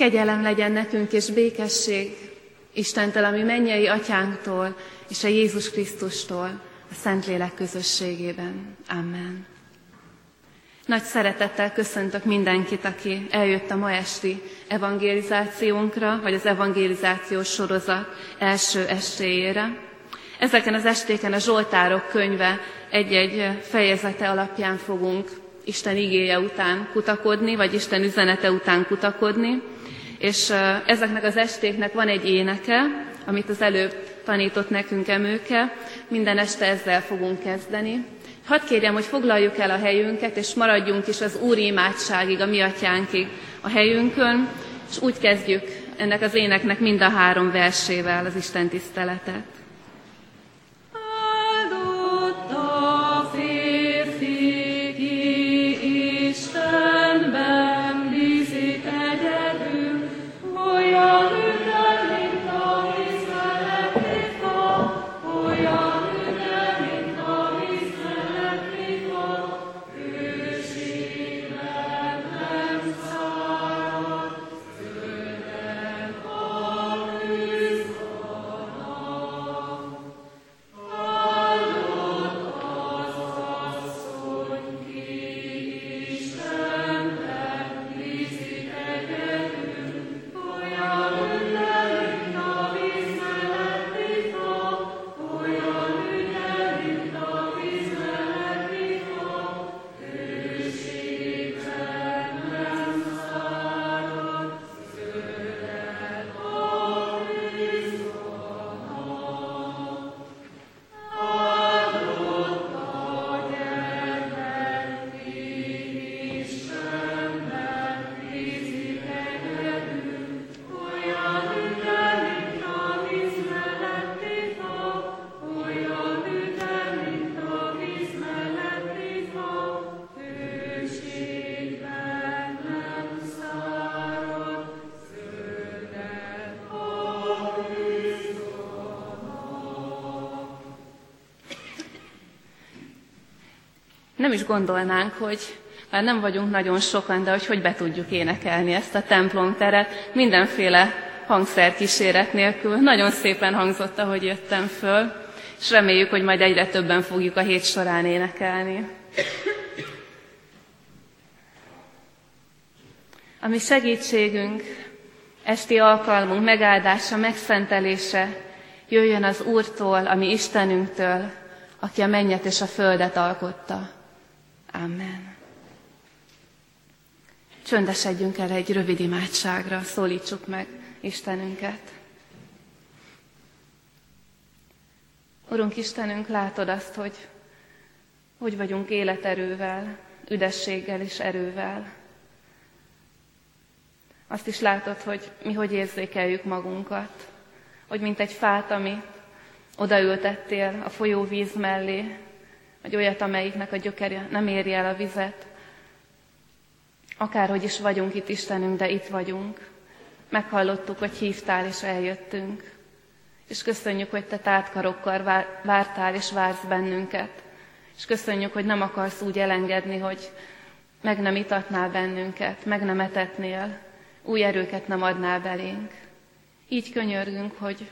Kegyelem legyen nekünk és békesség Istentől, ami mennyei atyánktól és a Jézus Krisztustól a Szentlélek közösségében. Amen. Nagy szeretettel köszöntök mindenkit, aki eljött a ma esti evangelizációnkra, vagy az evangelizációs sorozat első estéjére. Ezeken az estéken a Zsoltárok könyve egy-egy fejezete alapján fogunk Isten igéje után kutakodni, vagy Isten üzenete után kutakodni, és ezeknek az estéknek van egy éneke, amit az előbb tanított nekünk Emőke, minden este ezzel fogunk kezdeni. Hadd kérjem, hogy foglaljuk el a helyünket, és maradjunk is az Úr imádságig, a mi atyánkig a helyünkön, és úgy kezdjük ennek az éneknek mind a három versével az Isten tiszteletet. Nem is gondolnánk, hogy már nem vagyunk nagyon sokan, de hogy hogy be tudjuk énekelni ezt a templomteret mindenféle hangszerkíséret nélkül. Nagyon szépen hangzott, ahogy jöttem föl, és reméljük, hogy majd egyre többen fogjuk a hét során énekelni. Ami segítségünk, esti alkalmunk megáldása, megszentelése jöjjön az Úrtól, ami Istenünktől, aki a mennyet és a földet alkotta. Amen. Csöndesedjünk el egy rövid imádságra, szólítsuk meg Istenünket. Urunk Istenünk, látod azt, hogy hogy vagyunk életerővel, üdességgel és erővel. Azt is látod, hogy mi hogy érzékeljük magunkat, hogy mint egy fát, amit odaültettél a folyóvíz mellé, vagy olyat, amelyiknek a gyökere nem éri el a vizet. Akárhogy is vagyunk itt, Istenünk, de itt vagyunk. Meghallottuk, hogy hívtál, és eljöttünk. És köszönjük, hogy te tátkarokkal vártál, és vársz bennünket. És köszönjük, hogy nem akarsz úgy elengedni, hogy meg nem itatnál bennünket, meg nem etetnél, új erőket nem adnál belénk. Így könyörgünk, hogy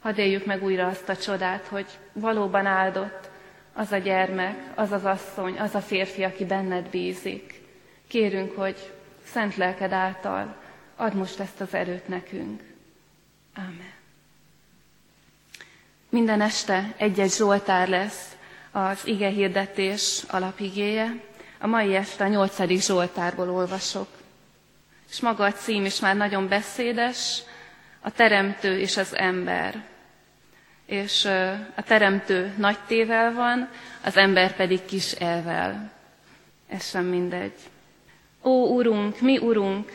hadd éljük meg újra azt a csodát, hogy valóban áldott, az a gyermek, az az asszony, az a férfi, aki benned bízik. Kérünk, hogy szent lelked által add most ezt az erőt nekünk. Amen. Minden este egy-egy Zsoltár lesz az ige hirdetés alapigéje. A mai este a nyolcadik Zsoltárból olvasok. És maga a cím is már nagyon beszédes, a teremtő és az ember és a teremtő nagy tével van, az ember pedig kis elvel. Ez sem mindegy. Ó, Urunk, mi Urunk,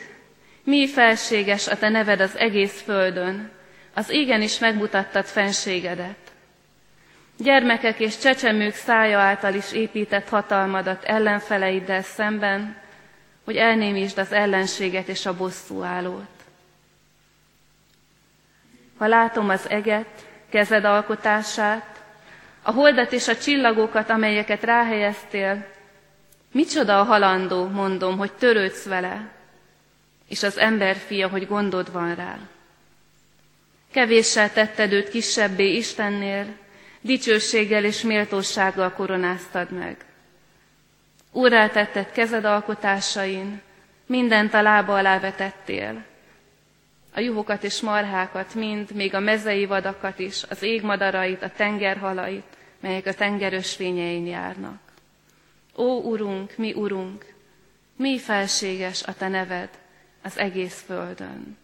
mi felséges a Te neved az egész földön, az égen is megmutattad fenségedet. Gyermekek és csecsemők szája által is épített hatalmadat ellenfeleiddel szemben, hogy elnémítsd az ellenséget és a bosszú állót. Ha látom az eget, kezed alkotását, a holdat és a csillagokat, amelyeket ráhelyeztél. Micsoda a halandó, mondom, hogy törődsz vele. és az ember fia, hogy gondod van rá. Kevéssel tetted őt kisebbé Istennél, dicsőséggel és méltósággal koronáztad meg. Úrrá tetted kezed alkotásain, mindent a lába alá vetettél. A juhokat és marhákat mind, még a mezei vadakat is, az égmadarait, a tengerhalait, melyek a tengerösvényein járnak. Ó, Urunk, mi Urunk, mi felséges a Te neved az egész földön.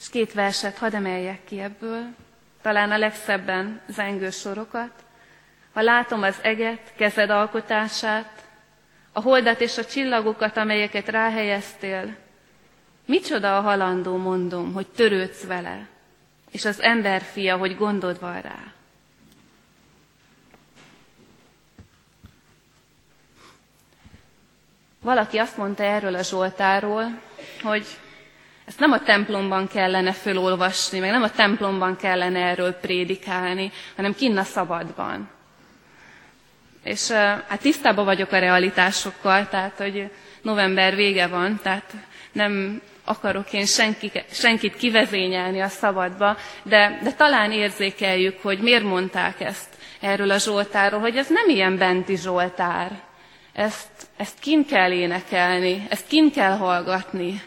És két verset hadd emeljek ki ebből, talán a legszebben zengő sorokat. Ha látom az eget, kezed alkotását, a holdat és a csillagokat, amelyeket ráhelyeztél, micsoda a halandó, mondom, hogy törődsz vele, és az ember fia, hogy gondod van rá. Valaki azt mondta erről a Zsoltáról, hogy ezt nem a templomban kellene fölolvasni, meg nem a templomban kellene erről prédikálni, hanem kinn a szabadban. És hát tisztában vagyok a realitásokkal, tehát hogy november vége van, tehát nem akarok én senki, senkit kivezényelni a szabadba, de, de talán érzékeljük, hogy miért mondták ezt erről a Zsoltáról, hogy ez nem ilyen benti Zsoltár. Ezt, ezt kin kell énekelni, ezt kin kell hallgatni.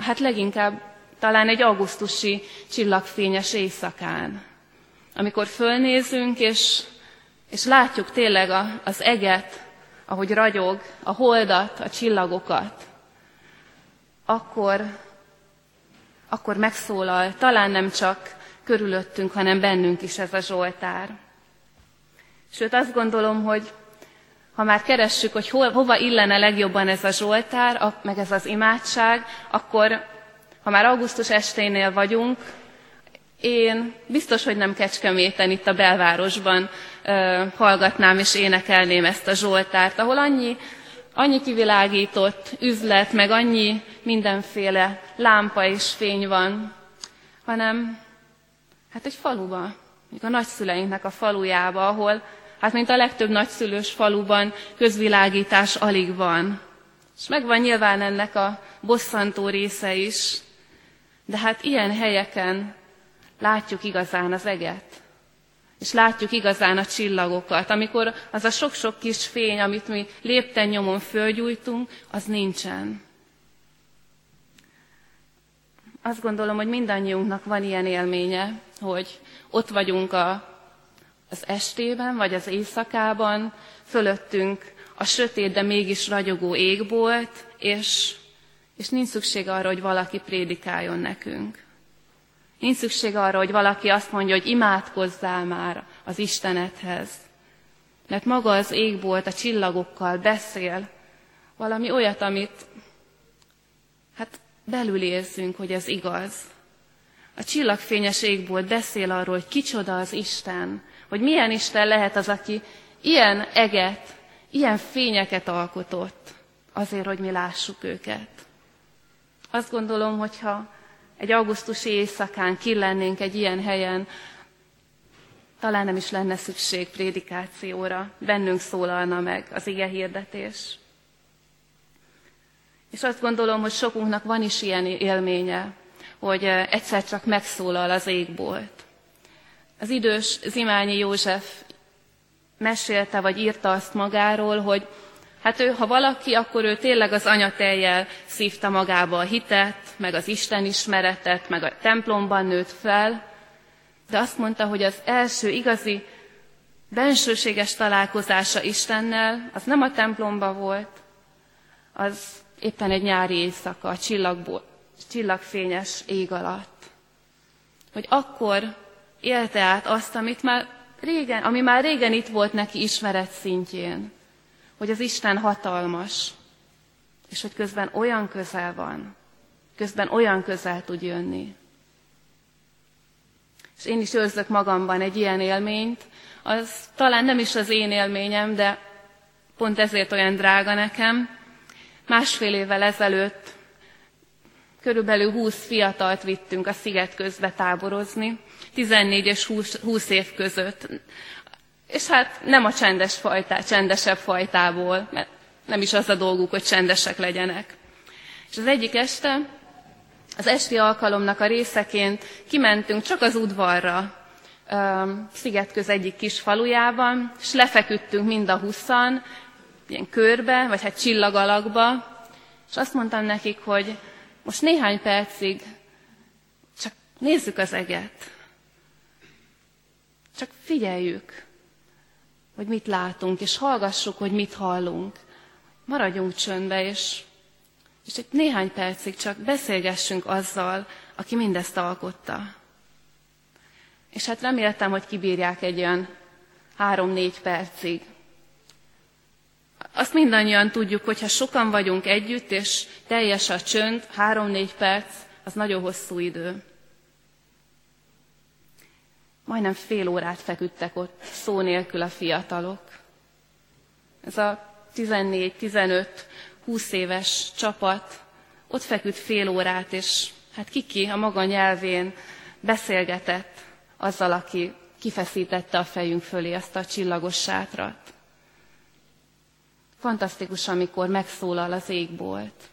Hát leginkább talán egy augusztusi csillagfényes éjszakán, amikor fölnézünk, és, és látjuk tényleg a, az eget, ahogy ragyog, a holdat, a csillagokat, akkor, akkor megszólal, talán nem csak körülöttünk, hanem bennünk is ez a Zsoltár. Sőt, azt gondolom, hogy ha már keressük, hogy hol, hova illene legjobban ez a Zsoltár, meg ez az imádság, akkor, ha már augusztus esténél vagyunk, én biztos, hogy nem Kecskeméten, itt a belvárosban hallgatnám és énekelném ezt a Zsoltárt, ahol annyi, annyi kivilágított üzlet, meg annyi mindenféle lámpa és fény van, hanem hát egy faluba, a nagyszüleinknek a falujába, ahol Hát, mint a legtöbb nagyszülős faluban közvilágítás alig van. És megvan nyilván ennek a bosszantó része is, de hát ilyen helyeken látjuk igazán az eget. És látjuk igazán a csillagokat, amikor az a sok-sok kis fény, amit mi lépten nyomon fölgyújtunk, az nincsen. Azt gondolom, hogy mindannyiunknak van ilyen élménye, hogy ott vagyunk a az estében vagy az éjszakában, fölöttünk a sötét, de mégis ragyogó égbolt, és, és nincs szükség arra, hogy valaki prédikáljon nekünk. Nincs szükség arra, hogy valaki azt mondja, hogy imádkozzál már az Istenethez. Mert maga az égbolt a csillagokkal beszél valami olyat, amit hát belül érzünk, hogy ez igaz. A csillagfényes égbolt beszél arról, hogy kicsoda az Isten, hogy milyen Isten lehet az, aki ilyen eget, ilyen fényeket alkotott, azért, hogy mi lássuk őket. Azt gondolom, hogyha egy augusztusi éjszakán killennénk egy ilyen helyen, talán nem is lenne szükség prédikációra, bennünk szólalna meg az ige hirdetés. És azt gondolom, hogy sokunknak van is ilyen élménye, hogy egyszer csak megszólal az égbolt. Az idős Zimányi József mesélte, vagy írta azt magáról, hogy hát ő, ha valaki, akkor ő tényleg az anyateljel szívta magába a hitet, meg az Isten ismeretet, meg a templomban nőtt fel, de azt mondta, hogy az első igazi bensőséges találkozása Istennel, az nem a templomba volt, az éppen egy nyári éjszaka, a csillagból, csillagfényes ég alatt. Hogy akkor élte át azt, amit már régen, ami már régen itt volt neki ismeret szintjén, hogy az Isten hatalmas, és hogy közben olyan közel van, közben olyan közel tud jönni. És én is őrzök magamban egy ilyen élményt, az talán nem is az én élményem, de pont ezért olyan drága nekem. Másfél évvel ezelőtt körülbelül 20 fiatalt vittünk a sziget közbe táborozni, 14 és 20, 20 év között. És hát nem a csendes fajtá, csendesebb fajtából, mert nem is az a dolguk, hogy csendesek legyenek. És az egyik este, az esti alkalomnak a részeként kimentünk csak az udvarra, Szigetköz egyik kis falujában, és lefeküdtünk mind a huszan, ilyen körbe, vagy hát csillagalakba, és azt mondtam nekik, hogy most néhány percig csak nézzük az eget. Csak figyeljük, hogy mit látunk, és hallgassuk, hogy mit hallunk. Maradjunk csöndbe, és, és egy néhány percig csak beszélgessünk azzal, aki mindezt alkotta. És hát reméltem, hogy kibírják egy olyan három-négy percig. Azt mindannyian tudjuk, hogy ha sokan vagyunk együtt, és teljes a csönd, három-négy perc, az nagyon hosszú idő. Majdnem fél órát feküdtek ott, szó nélkül a fiatalok. Ez a 14-15-20 éves csapat ott feküdt fél órát, és hát kiki a maga nyelvén beszélgetett azzal, aki kifeszítette a fejünk fölé ezt a csillagos sátrat. Fantasztikus, amikor megszólal az égbolt.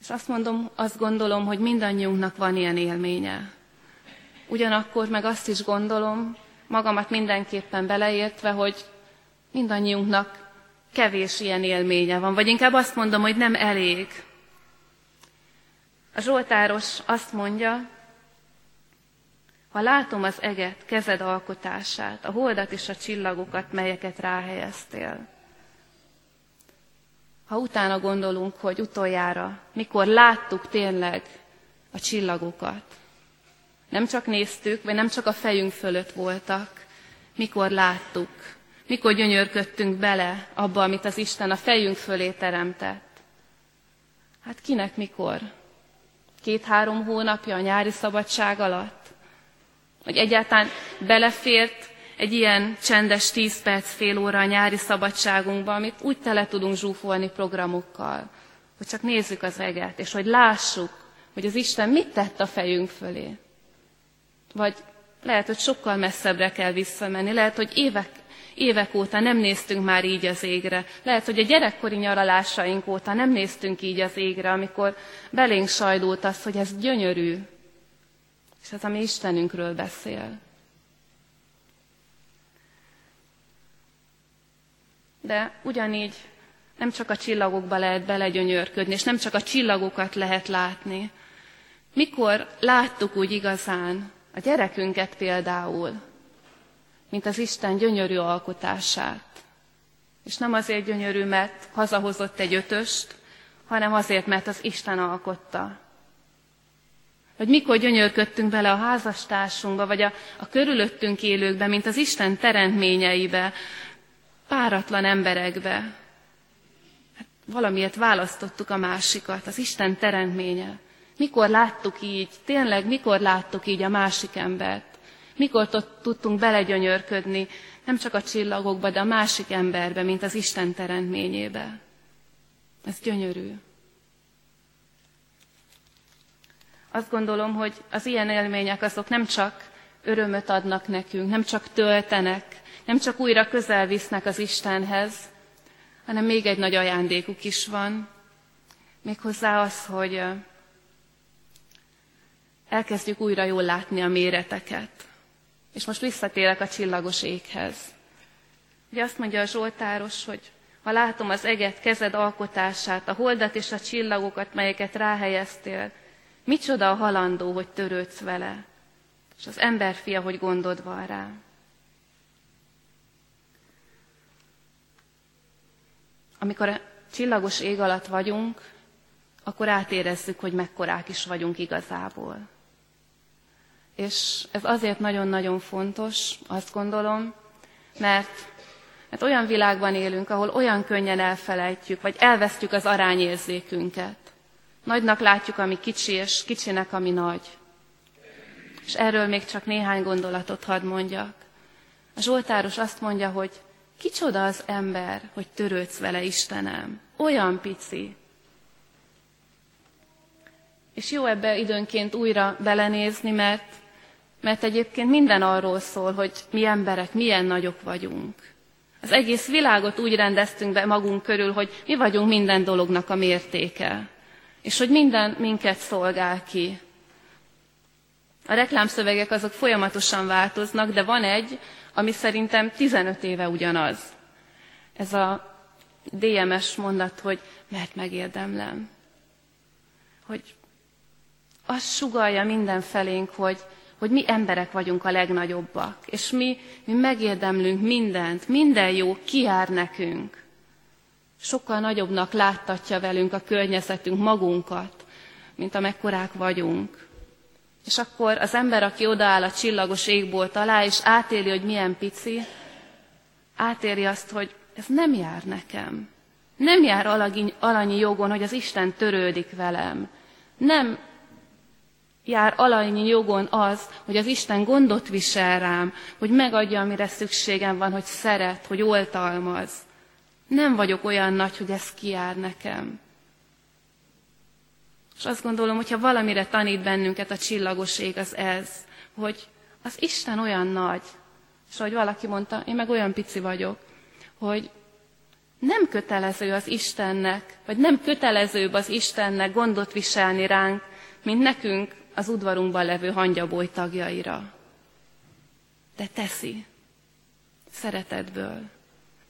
És azt mondom, azt gondolom, hogy mindannyiunknak van ilyen élménye. Ugyanakkor meg azt is gondolom, magamat mindenképpen beleértve, hogy mindannyiunknak kevés ilyen élménye van, vagy inkább azt mondom, hogy nem elég. A Zsoltáros azt mondja, ha látom az eget, kezed alkotását, a holdat és a csillagokat, melyeket ráhelyeztél. Ha utána gondolunk, hogy utoljára, mikor láttuk tényleg a csillagokat, nem csak néztük, vagy nem csak a fejünk fölött voltak, mikor láttuk, mikor gyönyörködtünk bele abba, amit az Isten a fejünk fölé teremtett. Hát kinek mikor? Két-három hónapja a nyári szabadság alatt? Hogy egyáltalán belefért egy ilyen csendes 10 perc, fél óra a nyári szabadságunkba, amit úgy tele tudunk zsúfolni programokkal, hogy csak nézzük az eget, és hogy lássuk, hogy az Isten mit tett a fejünk fölé. Vagy lehet, hogy sokkal messzebbre kell visszamenni, lehet, hogy évek, évek óta nem néztünk már így az égre. Lehet, hogy a gyerekkori nyaralásaink óta nem néztünk így az égre, amikor belénk sajdult az, hogy ez gyönyörű, és az, ami Istenünkről beszél. De ugyanígy nem csak a csillagokba lehet belegyönyörködni, és nem csak a csillagokat lehet látni. Mikor láttuk úgy igazán a gyerekünket például, mint az Isten gyönyörű alkotását. És nem azért gyönyörű, mert hazahozott egy ötöst, hanem azért, mert az Isten alkotta. Vagy mikor gyönyörködtünk bele a házastársunkba, vagy a, a körülöttünk élőkbe, mint az Isten teremtményeibe, páratlan emberekbe. Hát valamiért választottuk a másikat, az Isten teremtménye. Mikor láttuk így, tényleg mikor láttuk így a másik embert? Mikor tudtunk belegyönyörködni nem csak a csillagokba, de a másik emberbe, mint az Isten teremtményébe? Ez gyönyörű. Azt gondolom, hogy az ilyen élmények azok nem csak örömöt adnak nekünk, nem csak töltenek, nem csak újra közel visznek az Istenhez, hanem még egy nagy ajándékuk is van, méghozzá az, hogy elkezdjük újra jól látni a méreteket. És most visszatérek a csillagos éghez. Ugye azt mondja a Zsoltáros, hogy ha látom az eget, kezed alkotását, a holdat és a csillagokat, melyeket ráhelyeztél, Micsoda a halandó, hogy törődsz vele, és az emberfia, hogy gondod van rá. Amikor a csillagos ég alatt vagyunk, akkor átérezzük, hogy mekkorák is vagyunk igazából. És ez azért nagyon-nagyon fontos, azt gondolom, mert, mert olyan világban élünk, ahol olyan könnyen elfelejtjük, vagy elvesztjük az arányérzékünket. Nagynak látjuk, ami kicsi, és kicsinek, ami nagy. És erről még csak néhány gondolatot hadd mondjak. A Zsoltáros azt mondja, hogy kicsoda az ember, hogy törődsz vele, Istenem. Olyan pici. És jó ebbe időnként újra belenézni, mert, mert egyébként minden arról szól, hogy mi emberek milyen nagyok vagyunk. Az egész világot úgy rendeztünk be magunk körül, hogy mi vagyunk minden dolognak a mértéke, és hogy minden minket szolgál ki. A reklámszövegek azok folyamatosan változnak, de van egy, ami szerintem 15 éve ugyanaz. Ez a DMS mondat, hogy mert megérdemlem. Hogy azt sugalja mindenfelénk, hogy, hogy mi emberek vagyunk a legnagyobbak, és mi, mi megérdemlünk mindent, minden jó kiár nekünk. Sokkal nagyobbnak láttatja velünk a környezetünk magunkat, mint amekkorák vagyunk. És akkor az ember, aki odaáll a csillagos égbolt alá, és átéli, hogy milyen pici, átéri azt, hogy ez nem jár nekem. Nem jár alanyi jogon, hogy az Isten törődik velem. Nem jár alanyi jogon az, hogy az Isten gondot visel rám, hogy megadja, amire szükségem van, hogy szeret, hogy oltalmaz. Nem vagyok olyan nagy, hogy ez kiár nekem. És azt gondolom, hogyha valamire tanít bennünket a csillagos ég, az ez, hogy az Isten olyan nagy, és ahogy valaki mondta, én meg olyan pici vagyok, hogy nem kötelező az Istennek, vagy nem kötelezőbb az Istennek gondot viselni ránk, mint nekünk az udvarunkban levő hangyaboly tagjaira. De teszi. Szeretetből.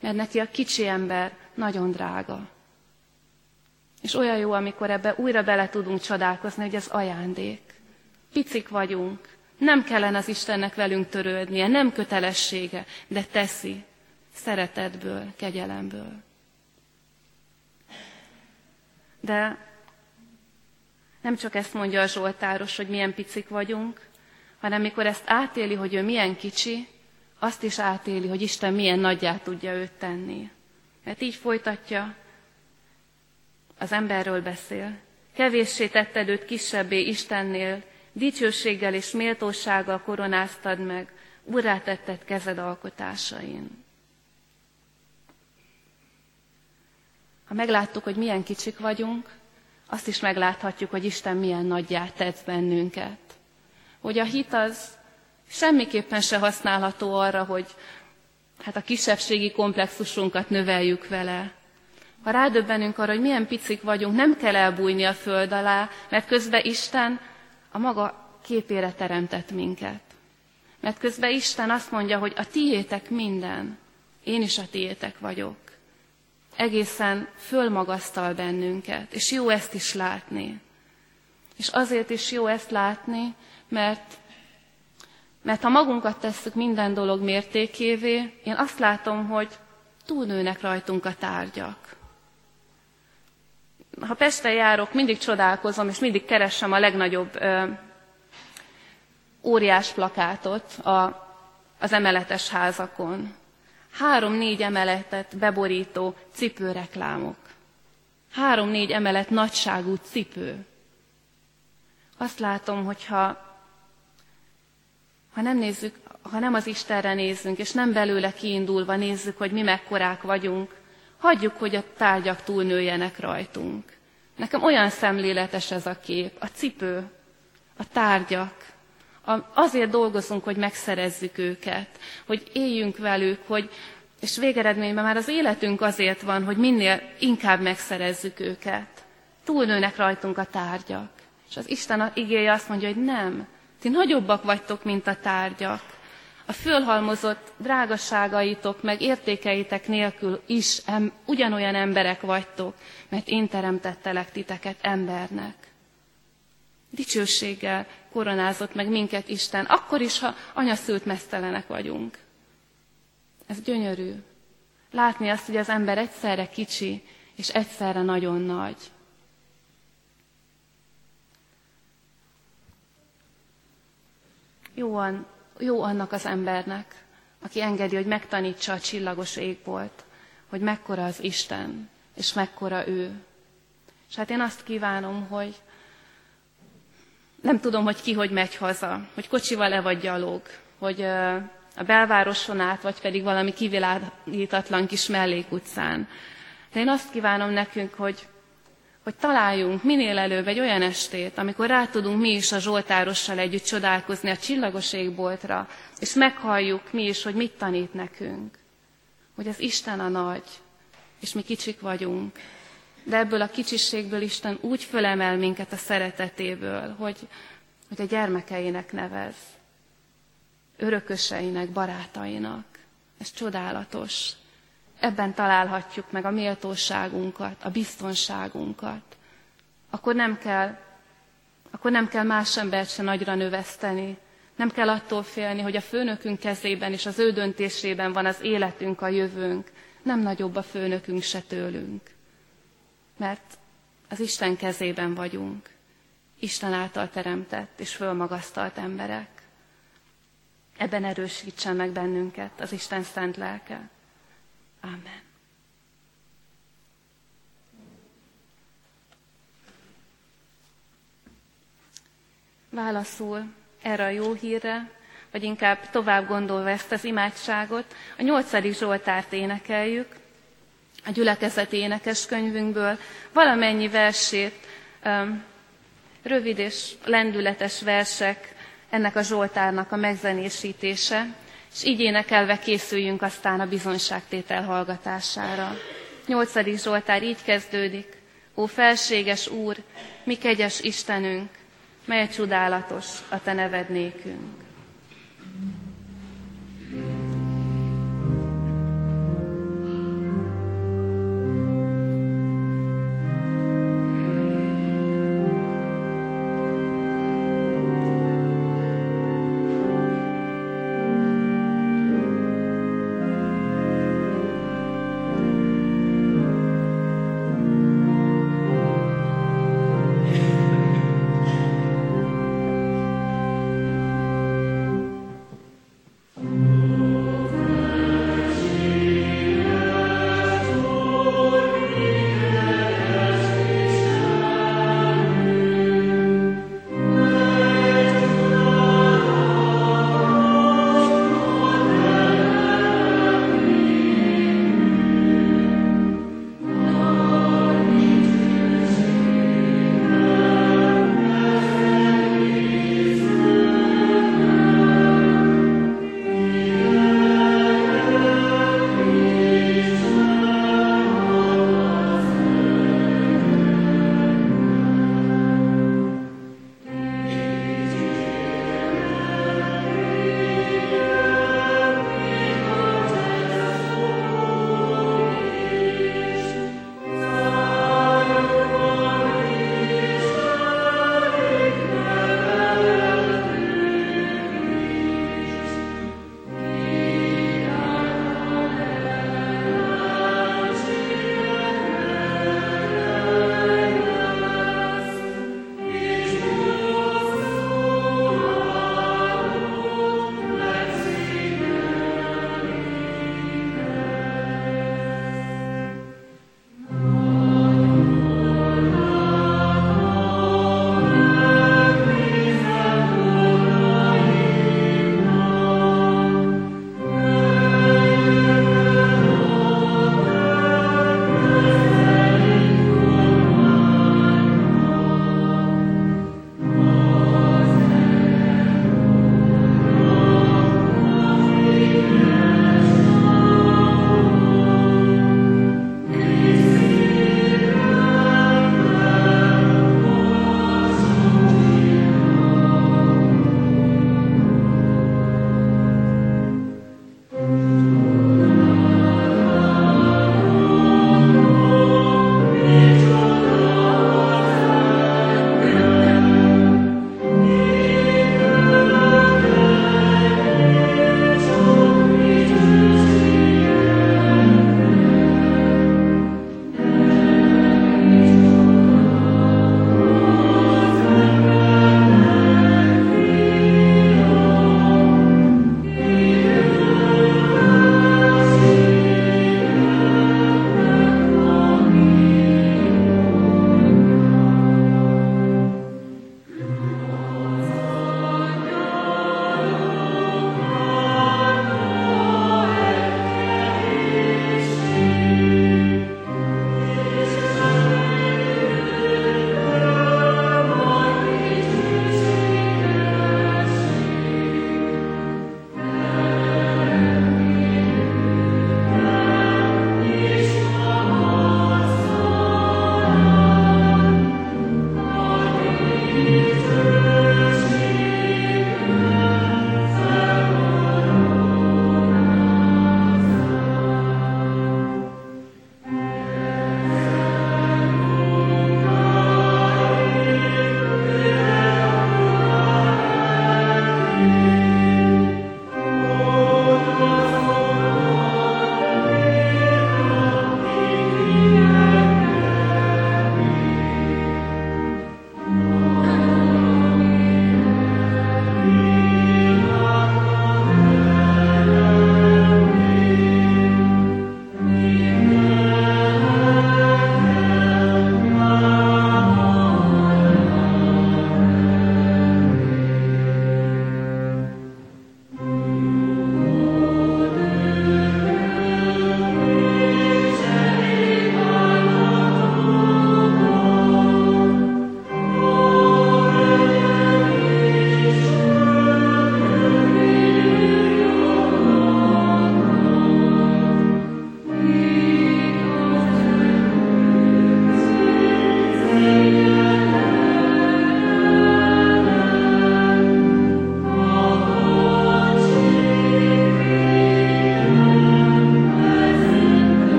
Mert neki a kicsi ember nagyon drága. És olyan jó, amikor ebbe újra bele tudunk csodálkozni, hogy ez ajándék. Picik vagyunk, nem kellene az Istennek velünk törődnie, nem kötelessége, de teszi, szeretetből, kegyelemből. De nem csak ezt mondja a Zsoltáros, hogy milyen picik vagyunk, hanem mikor ezt átéli, hogy ő milyen kicsi, azt is átéli, hogy Isten milyen nagyját tudja őt tenni. Mert így folytatja, az emberről beszél. Kevéssé tetted őt kisebbé Istennél, dicsőséggel és méltósággal koronáztad meg, urrá tetted kezed alkotásain. Ha megláttuk, hogy milyen kicsik vagyunk, azt is megláthatjuk, hogy Isten milyen nagyját tett bennünket. Hogy a hit az semmiképpen se használható arra, hogy hát a kisebbségi komplexusunkat növeljük vele. Ha rádöbbenünk arra, hogy milyen picik vagyunk, nem kell elbújni a föld alá, mert közben Isten a maga képére teremtett minket. Mert közben Isten azt mondja, hogy a tiétek minden, én is a tiétek vagyok egészen fölmagasztal bennünket, és jó ezt is látni. És azért is jó ezt látni, mert, mert ha magunkat tesszük minden dolog mértékévé, én azt látom, hogy túlnőnek rajtunk a tárgyak. Ha Pestre járok, mindig csodálkozom, és mindig keresem a legnagyobb ö, óriás plakátot a, az emeletes házakon három-négy emeletet beborító cipőreklámok. Három-négy emelet nagyságú cipő. Azt látom, hogyha ha nem nézzük, ha nem az Istenre nézzünk, és nem belőle kiindulva nézzük, hogy mi mekkorák vagyunk, hagyjuk, hogy a tárgyak túlnőjenek rajtunk. Nekem olyan szemléletes ez a kép, a cipő, a tárgyak, azért dolgozunk, hogy megszerezzük őket, hogy éljünk velük, hogy, és végeredményben már az életünk azért van, hogy minél inkább megszerezzük őket. Túlnőnek rajtunk a tárgyak. És az Isten igéje azt mondja, hogy nem, ti nagyobbak vagytok, mint a tárgyak. A fölhalmozott drágaságaitok meg értékeitek nélkül is em, ugyanolyan emberek vagytok, mert én teremtettelek titeket embernek. Dicsőséggel koronázott meg minket Isten, akkor is, ha anyaszült mesztelenek vagyunk. Ez gyönyörű. Látni azt, hogy az ember egyszerre kicsi, és egyszerre nagyon nagy. Jó, an, jó annak az embernek, aki engedi, hogy megtanítsa a csillagos égbolt, hogy mekkora az Isten, és mekkora ő. És hát én azt kívánom, hogy nem tudom, hogy ki hogy megy haza, hogy kocsival-e vagy gyalog, hogy a belvároson át, vagy pedig valami kivilágítatlan kis mellékutcán. De én azt kívánom nekünk, hogy, hogy találjunk minél előbb egy olyan estét, amikor rá tudunk mi is a Zsoltárossal együtt csodálkozni a csillagos égboltra, és meghalljuk mi is, hogy mit tanít nekünk. hogy az Isten a nagy, és mi kicsik vagyunk, de ebből a kicsiségből Isten úgy fölemel minket a szeretetéből, hogy, hogy a gyermekeinek nevez, örököseinek, barátainak. Ez csodálatos. Ebben találhatjuk meg a méltóságunkat, a biztonságunkat. Akkor nem kell, akkor nem kell más embert se nagyra növeszteni, nem kell attól félni, hogy a főnökünk kezében és az ő döntésében van az életünk, a jövőnk. Nem nagyobb a főnökünk se tőlünk. Mert az Isten kezében vagyunk. Isten által teremtett és fölmagasztalt emberek. Ebben erősítsen meg bennünket az Isten szent lelke. Amen. Válaszul erre a jó hírre, vagy inkább tovább gondolva ezt az imádságot, a nyolcadik Zsoltárt énekeljük, a gyülekezeti énekes könyvünkből, valamennyi versét, rövid és lendületes versek ennek a Zsoltárnak a megzenésítése, és így énekelve készüljünk aztán a bizonyságtétel hallgatására. Nyolcadik Zsoltár így kezdődik. Ó felséges Úr, mi kegyes Istenünk, mely csodálatos a Te neved nékünk.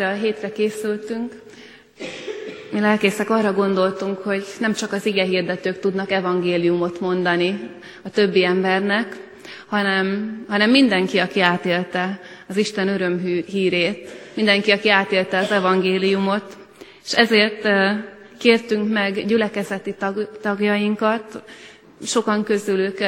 Erre a hétre készültünk, mi lelkészek arra gondoltunk, hogy nem csak az ige hirdetők tudnak evangéliumot mondani a többi embernek, hanem, hanem mindenki, aki átélte az Isten öröm hírét, mindenki, aki átélte az evangéliumot, és ezért kértünk meg gyülekezeti tag, tagjainkat, sokan közülük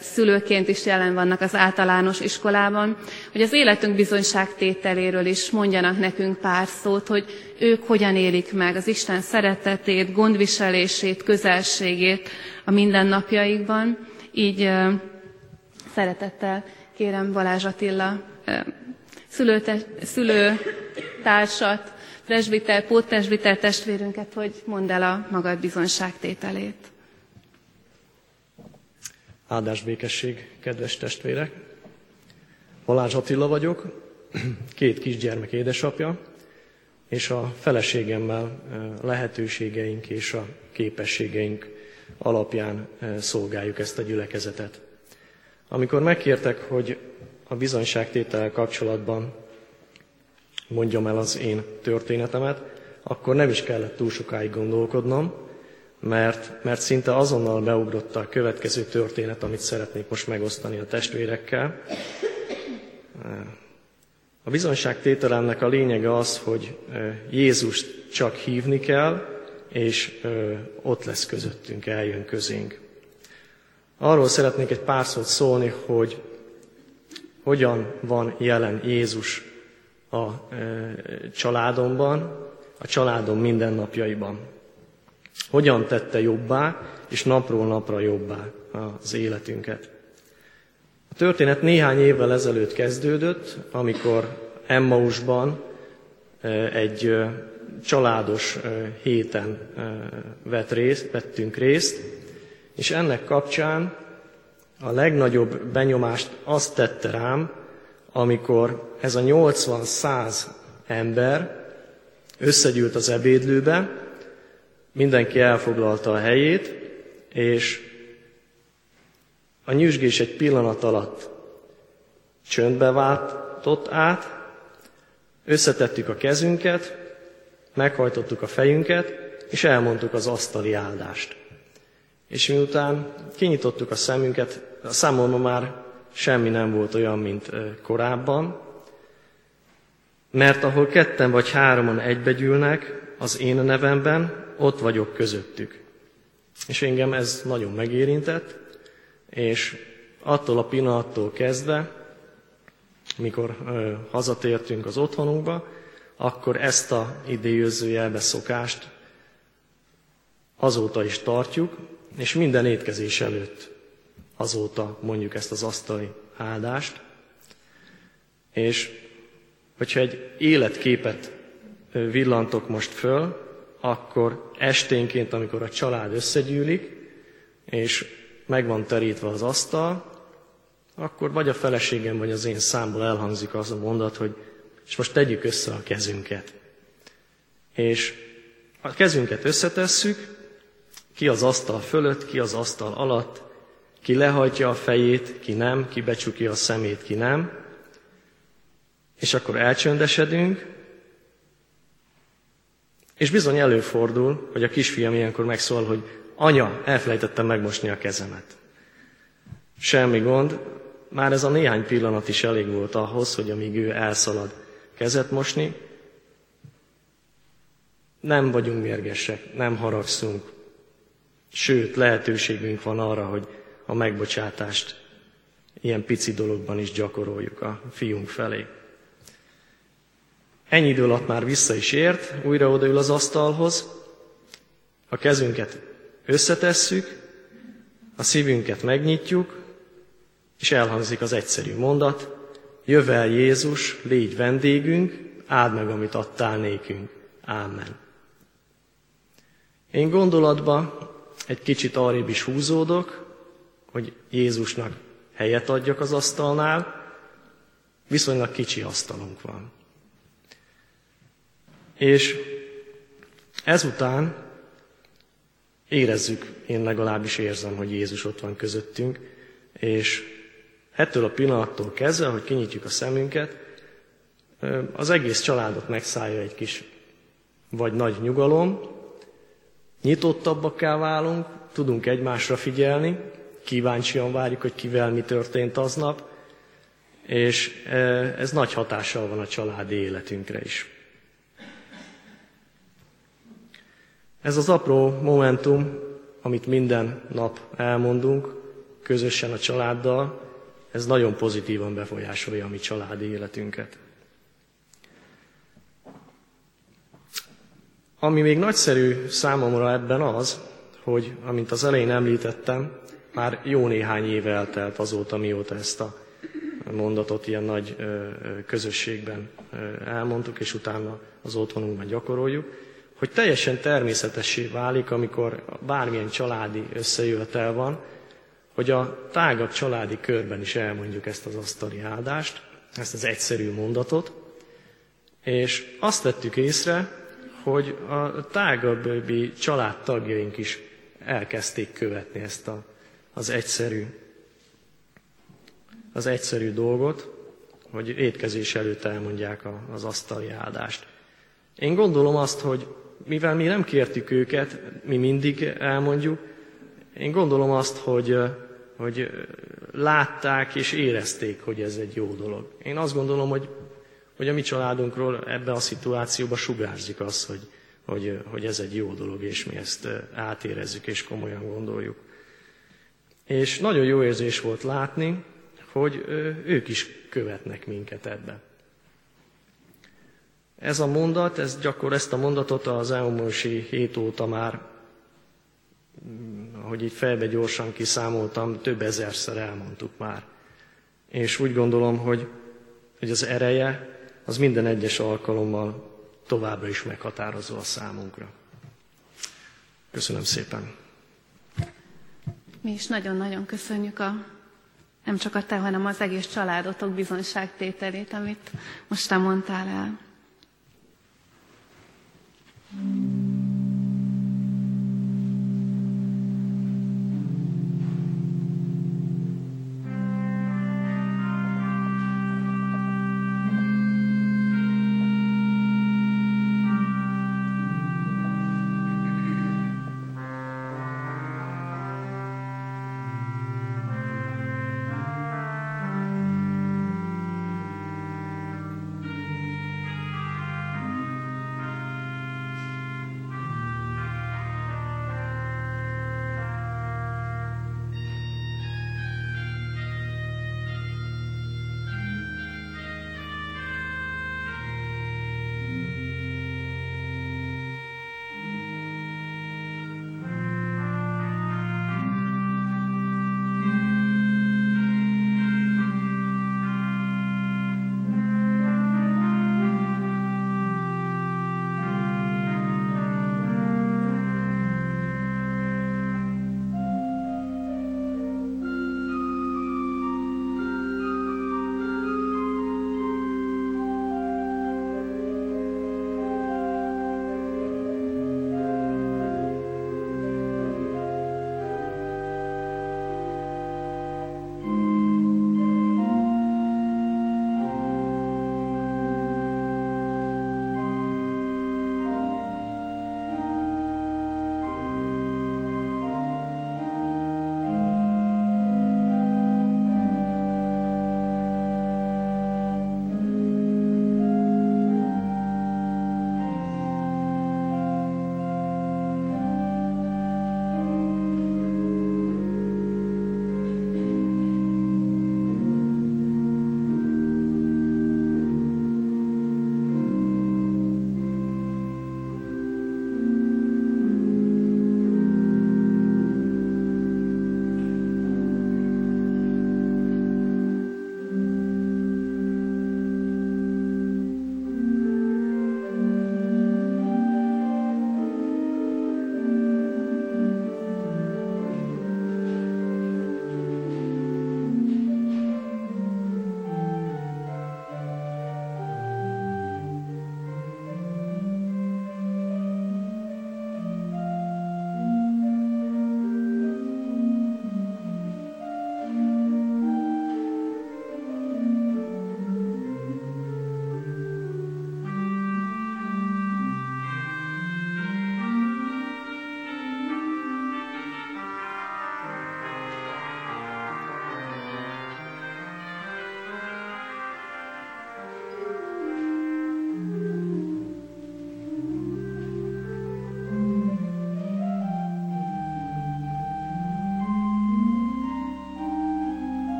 szülőként is jelen vannak az általános iskolában, hogy az életünk bizonyságtételéről is mondjanak nekünk pár szót, hogy ők hogyan élik meg az Isten szeretetét, gondviselését, közelségét a mindennapjaikban. Így szeretettel kérem Balázs Attila szülőte, szülőtársat, presbiter, pótpresbiter testvérünket, hogy mondd el a magad bizonyságtételét. Áldás békesség, kedves testvérek! Balázs Attila vagyok, két kisgyermek édesapja, és a feleségemmel eh, lehetőségeink és a képességeink alapján eh, szolgáljuk ezt a gyülekezetet. Amikor megkértek, hogy a bizonyságtétel kapcsolatban mondjam el az én történetemet, akkor nem is kellett túl sokáig gondolkodnom, mert, mert szinte azonnal beugrott a következő történet, amit szeretnék most megosztani a testvérekkel. A bizonyságtételemnek a lényege az, hogy Jézust csak hívni kell, és ott lesz közöttünk, eljön közénk. Arról szeretnék egy pár szót szólni, hogy hogyan van jelen Jézus a családomban, a családom mindennapjaiban. Hogyan tette jobbá, és napról napra jobbá az életünket. A történet néhány évvel ezelőtt kezdődött, amikor Emmausban egy családos héten vett részt, vettünk részt, és ennek kapcsán a legnagyobb benyomást azt tette rám, amikor ez a 80-100 ember összegyűlt az ebédlőbe, Mindenki elfoglalta a helyét, és a nyüzsgés egy pillanat alatt csöndbe váltott át, összetettük a kezünket, meghajtottuk a fejünket, és elmondtuk az asztali áldást. És miután kinyitottuk a szemünket, a számomra már semmi nem volt olyan, mint korábban, mert ahol ketten vagy háromon egybegyűlnek az én nevemben, ott vagyok közöttük. És engem ez nagyon megérintett, és attól a pillanattól kezdve, mikor ö, hazatértünk az otthonunkba, akkor ezt a idézőjelbe szokást azóta is tartjuk, és minden étkezés előtt azóta mondjuk ezt az asztali áldást. És hogyha egy életképet villantok most föl, akkor esténként, amikor a család összegyűlik, és meg van terítve az asztal, akkor vagy a feleségem, vagy az én számból elhangzik az a mondat, hogy és most tegyük össze a kezünket. És a kezünket összetesszük, ki az asztal fölött, ki az asztal alatt, ki lehajtja a fejét, ki nem, ki becsukja a szemét, ki nem, és akkor elcsöndesedünk, és bizony előfordul, hogy a kisfiam ilyenkor megszól, hogy anya, elfelejtettem megmosni a kezemet. Semmi gond, már ez a néhány pillanat is elég volt ahhoz, hogy amíg ő elszalad kezet mosni, nem vagyunk mérgesek, nem haragszunk, sőt, lehetőségünk van arra, hogy a megbocsátást ilyen pici dologban is gyakoroljuk a fiunk felé. Ennyi idő alatt már vissza is ért, újra odaül az asztalhoz, a kezünket összetesszük, a szívünket megnyitjuk, és elhangzik az egyszerű mondat, jövel Jézus, légy vendégünk, áld meg, amit adtál nékünk. Ámen. Én gondolatba egy kicsit arrébb is húzódok, hogy Jézusnak helyet adjak az asztalnál, viszonylag kicsi asztalunk van. És ezután érezzük, én legalábbis érzem, hogy Jézus ott van közöttünk, és ettől a pillanattól kezdve, hogy kinyitjuk a szemünket, az egész családot megszállja egy kis vagy nagy nyugalom, nyitottabbakká válunk, tudunk egymásra figyelni, kíváncsian várjuk, hogy kivel mi történt aznap, és ez nagy hatással van a családi életünkre is. Ez az apró momentum, amit minden nap elmondunk, közösen a családdal, ez nagyon pozitívan befolyásolja a mi családi életünket. Ami még nagyszerű számomra ebben az, hogy, amint az elején említettem, már jó néhány éve eltelt azóta, mióta ezt a mondatot ilyen nagy közösségben elmondtuk, és utána az otthonunkban gyakoroljuk hogy teljesen természetessé válik, amikor bármilyen családi összejövetel van, hogy a tágabb családi körben is elmondjuk ezt az asztali áldást, ezt az egyszerű mondatot, és azt vettük észre, hogy a tágabbi családtagjaink is elkezdték követni ezt a, az egyszerű az egyszerű dolgot, hogy étkezés előtt elmondják az asztali áldást. Én gondolom azt, hogy mivel mi nem kértük őket, mi mindig elmondjuk, én gondolom azt, hogy, hogy látták és érezték, hogy ez egy jó dolog. Én azt gondolom, hogy, hogy a mi családunkról ebbe a szituációba sugárzik az, hogy, hogy, hogy ez egy jó dolog, és mi ezt átérezzük és komolyan gondoljuk. És nagyon jó érzés volt látni, hogy ők is követnek minket ebbe. Ez a mondat, ez gyakor ezt a mondatot az elmúlsi hét óta már, ahogy így fejbe gyorsan kiszámoltam, több ezerszer elmondtuk már. És úgy gondolom, hogy, hogy az ereje az minden egyes alkalommal továbbra is meghatározó a számunkra. Köszönöm szépen. Mi is nagyon-nagyon köszönjük a nem csak a te, hanem az egész családotok bizonságtételét, amit most te mondtál el. Mm-hmm.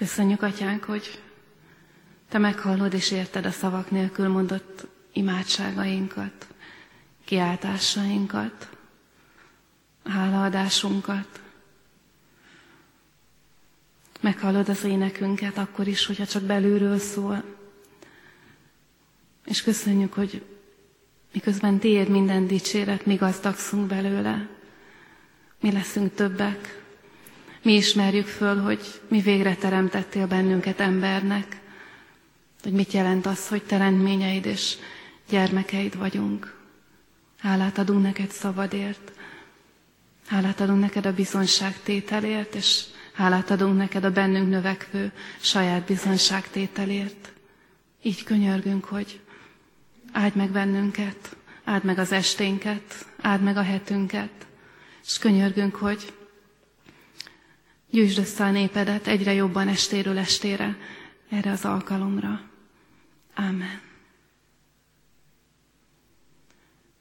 Köszönjük, Atyánk, hogy Te meghallod és érted a szavak nélkül mondott imádságainkat, kiáltásainkat, hálaadásunkat. Meghallod az énekünket akkor is, hogyha csak belülről szól. És köszönjük, hogy miközben Tiéd minden dicséret, mi gazdagszunk belőle. Mi leszünk többek. Mi ismerjük föl, hogy mi végre teremtettél bennünket embernek. Hogy mit jelent az, hogy teremtményeid és gyermekeid vagyunk. Hálát adunk neked szabadért. Hálát adunk neked a bizonságtételért, és hálát adunk neked a bennünk növekvő saját bizonságtételért. Így könyörgünk, hogy áld meg bennünket, áld meg az esténket, áld meg a hetünket, és könyörgünk, hogy gyűjtsd össze a népedet egyre jobban estéről estére erre az alkalomra. Amen.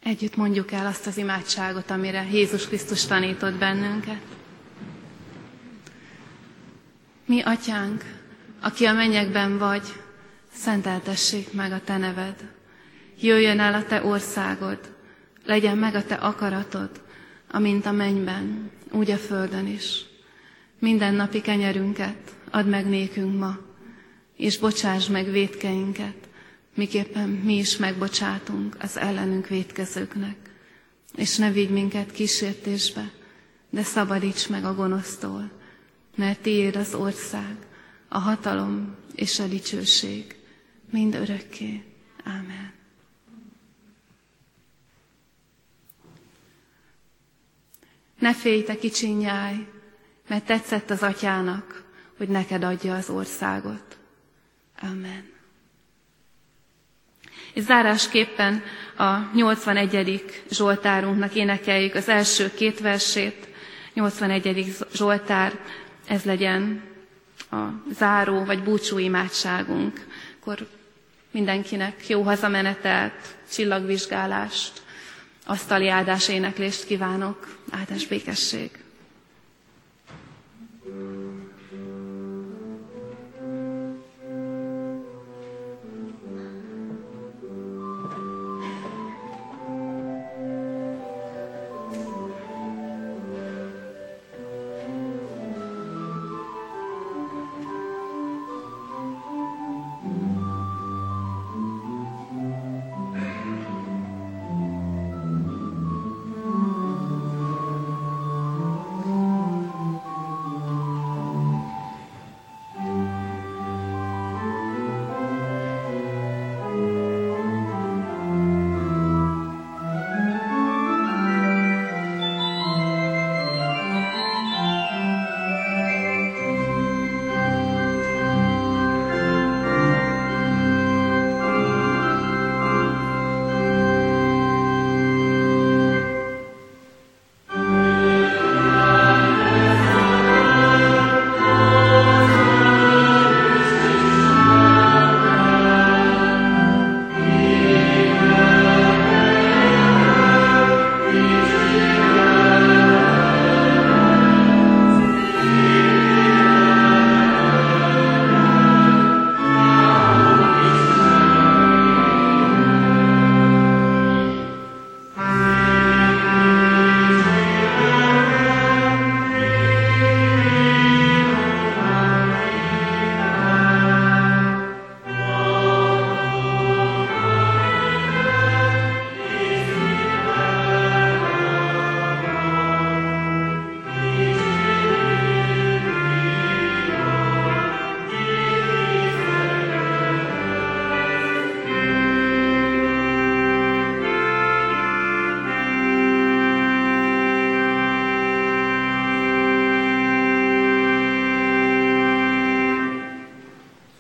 Együtt mondjuk el azt az imádságot, amire Jézus Krisztus tanított bennünket. Mi, atyánk, aki a mennyekben vagy, szenteltessék meg a te neved. Jöjjön el a te országod, legyen meg a te akaratod, amint a mennyben, úgy a földön is. Minden napi kenyerünket add meg nékünk ma, és bocsáss meg védkeinket, miképpen mi is megbocsátunk az ellenünk védkezőknek. És ne vigy minket kísértésbe, de szabadíts meg a gonosztól, mert tiéd az ország, a hatalom és a dicsőség, mind örökké. Amen. Ne félj, te kicsi nyáj, mert tetszett az atyának, hogy neked adja az országot. Amen. És zárásképpen a 81. Zsoltárunknak énekeljük az első két versét. 81. Zsoltár, ez legyen a záró vagy búcsú imádságunk. Akkor mindenkinek jó hazamenetelt, csillagvizsgálást, asztali áldás éneklést kívánok, áldás békesség. Mm-hmm.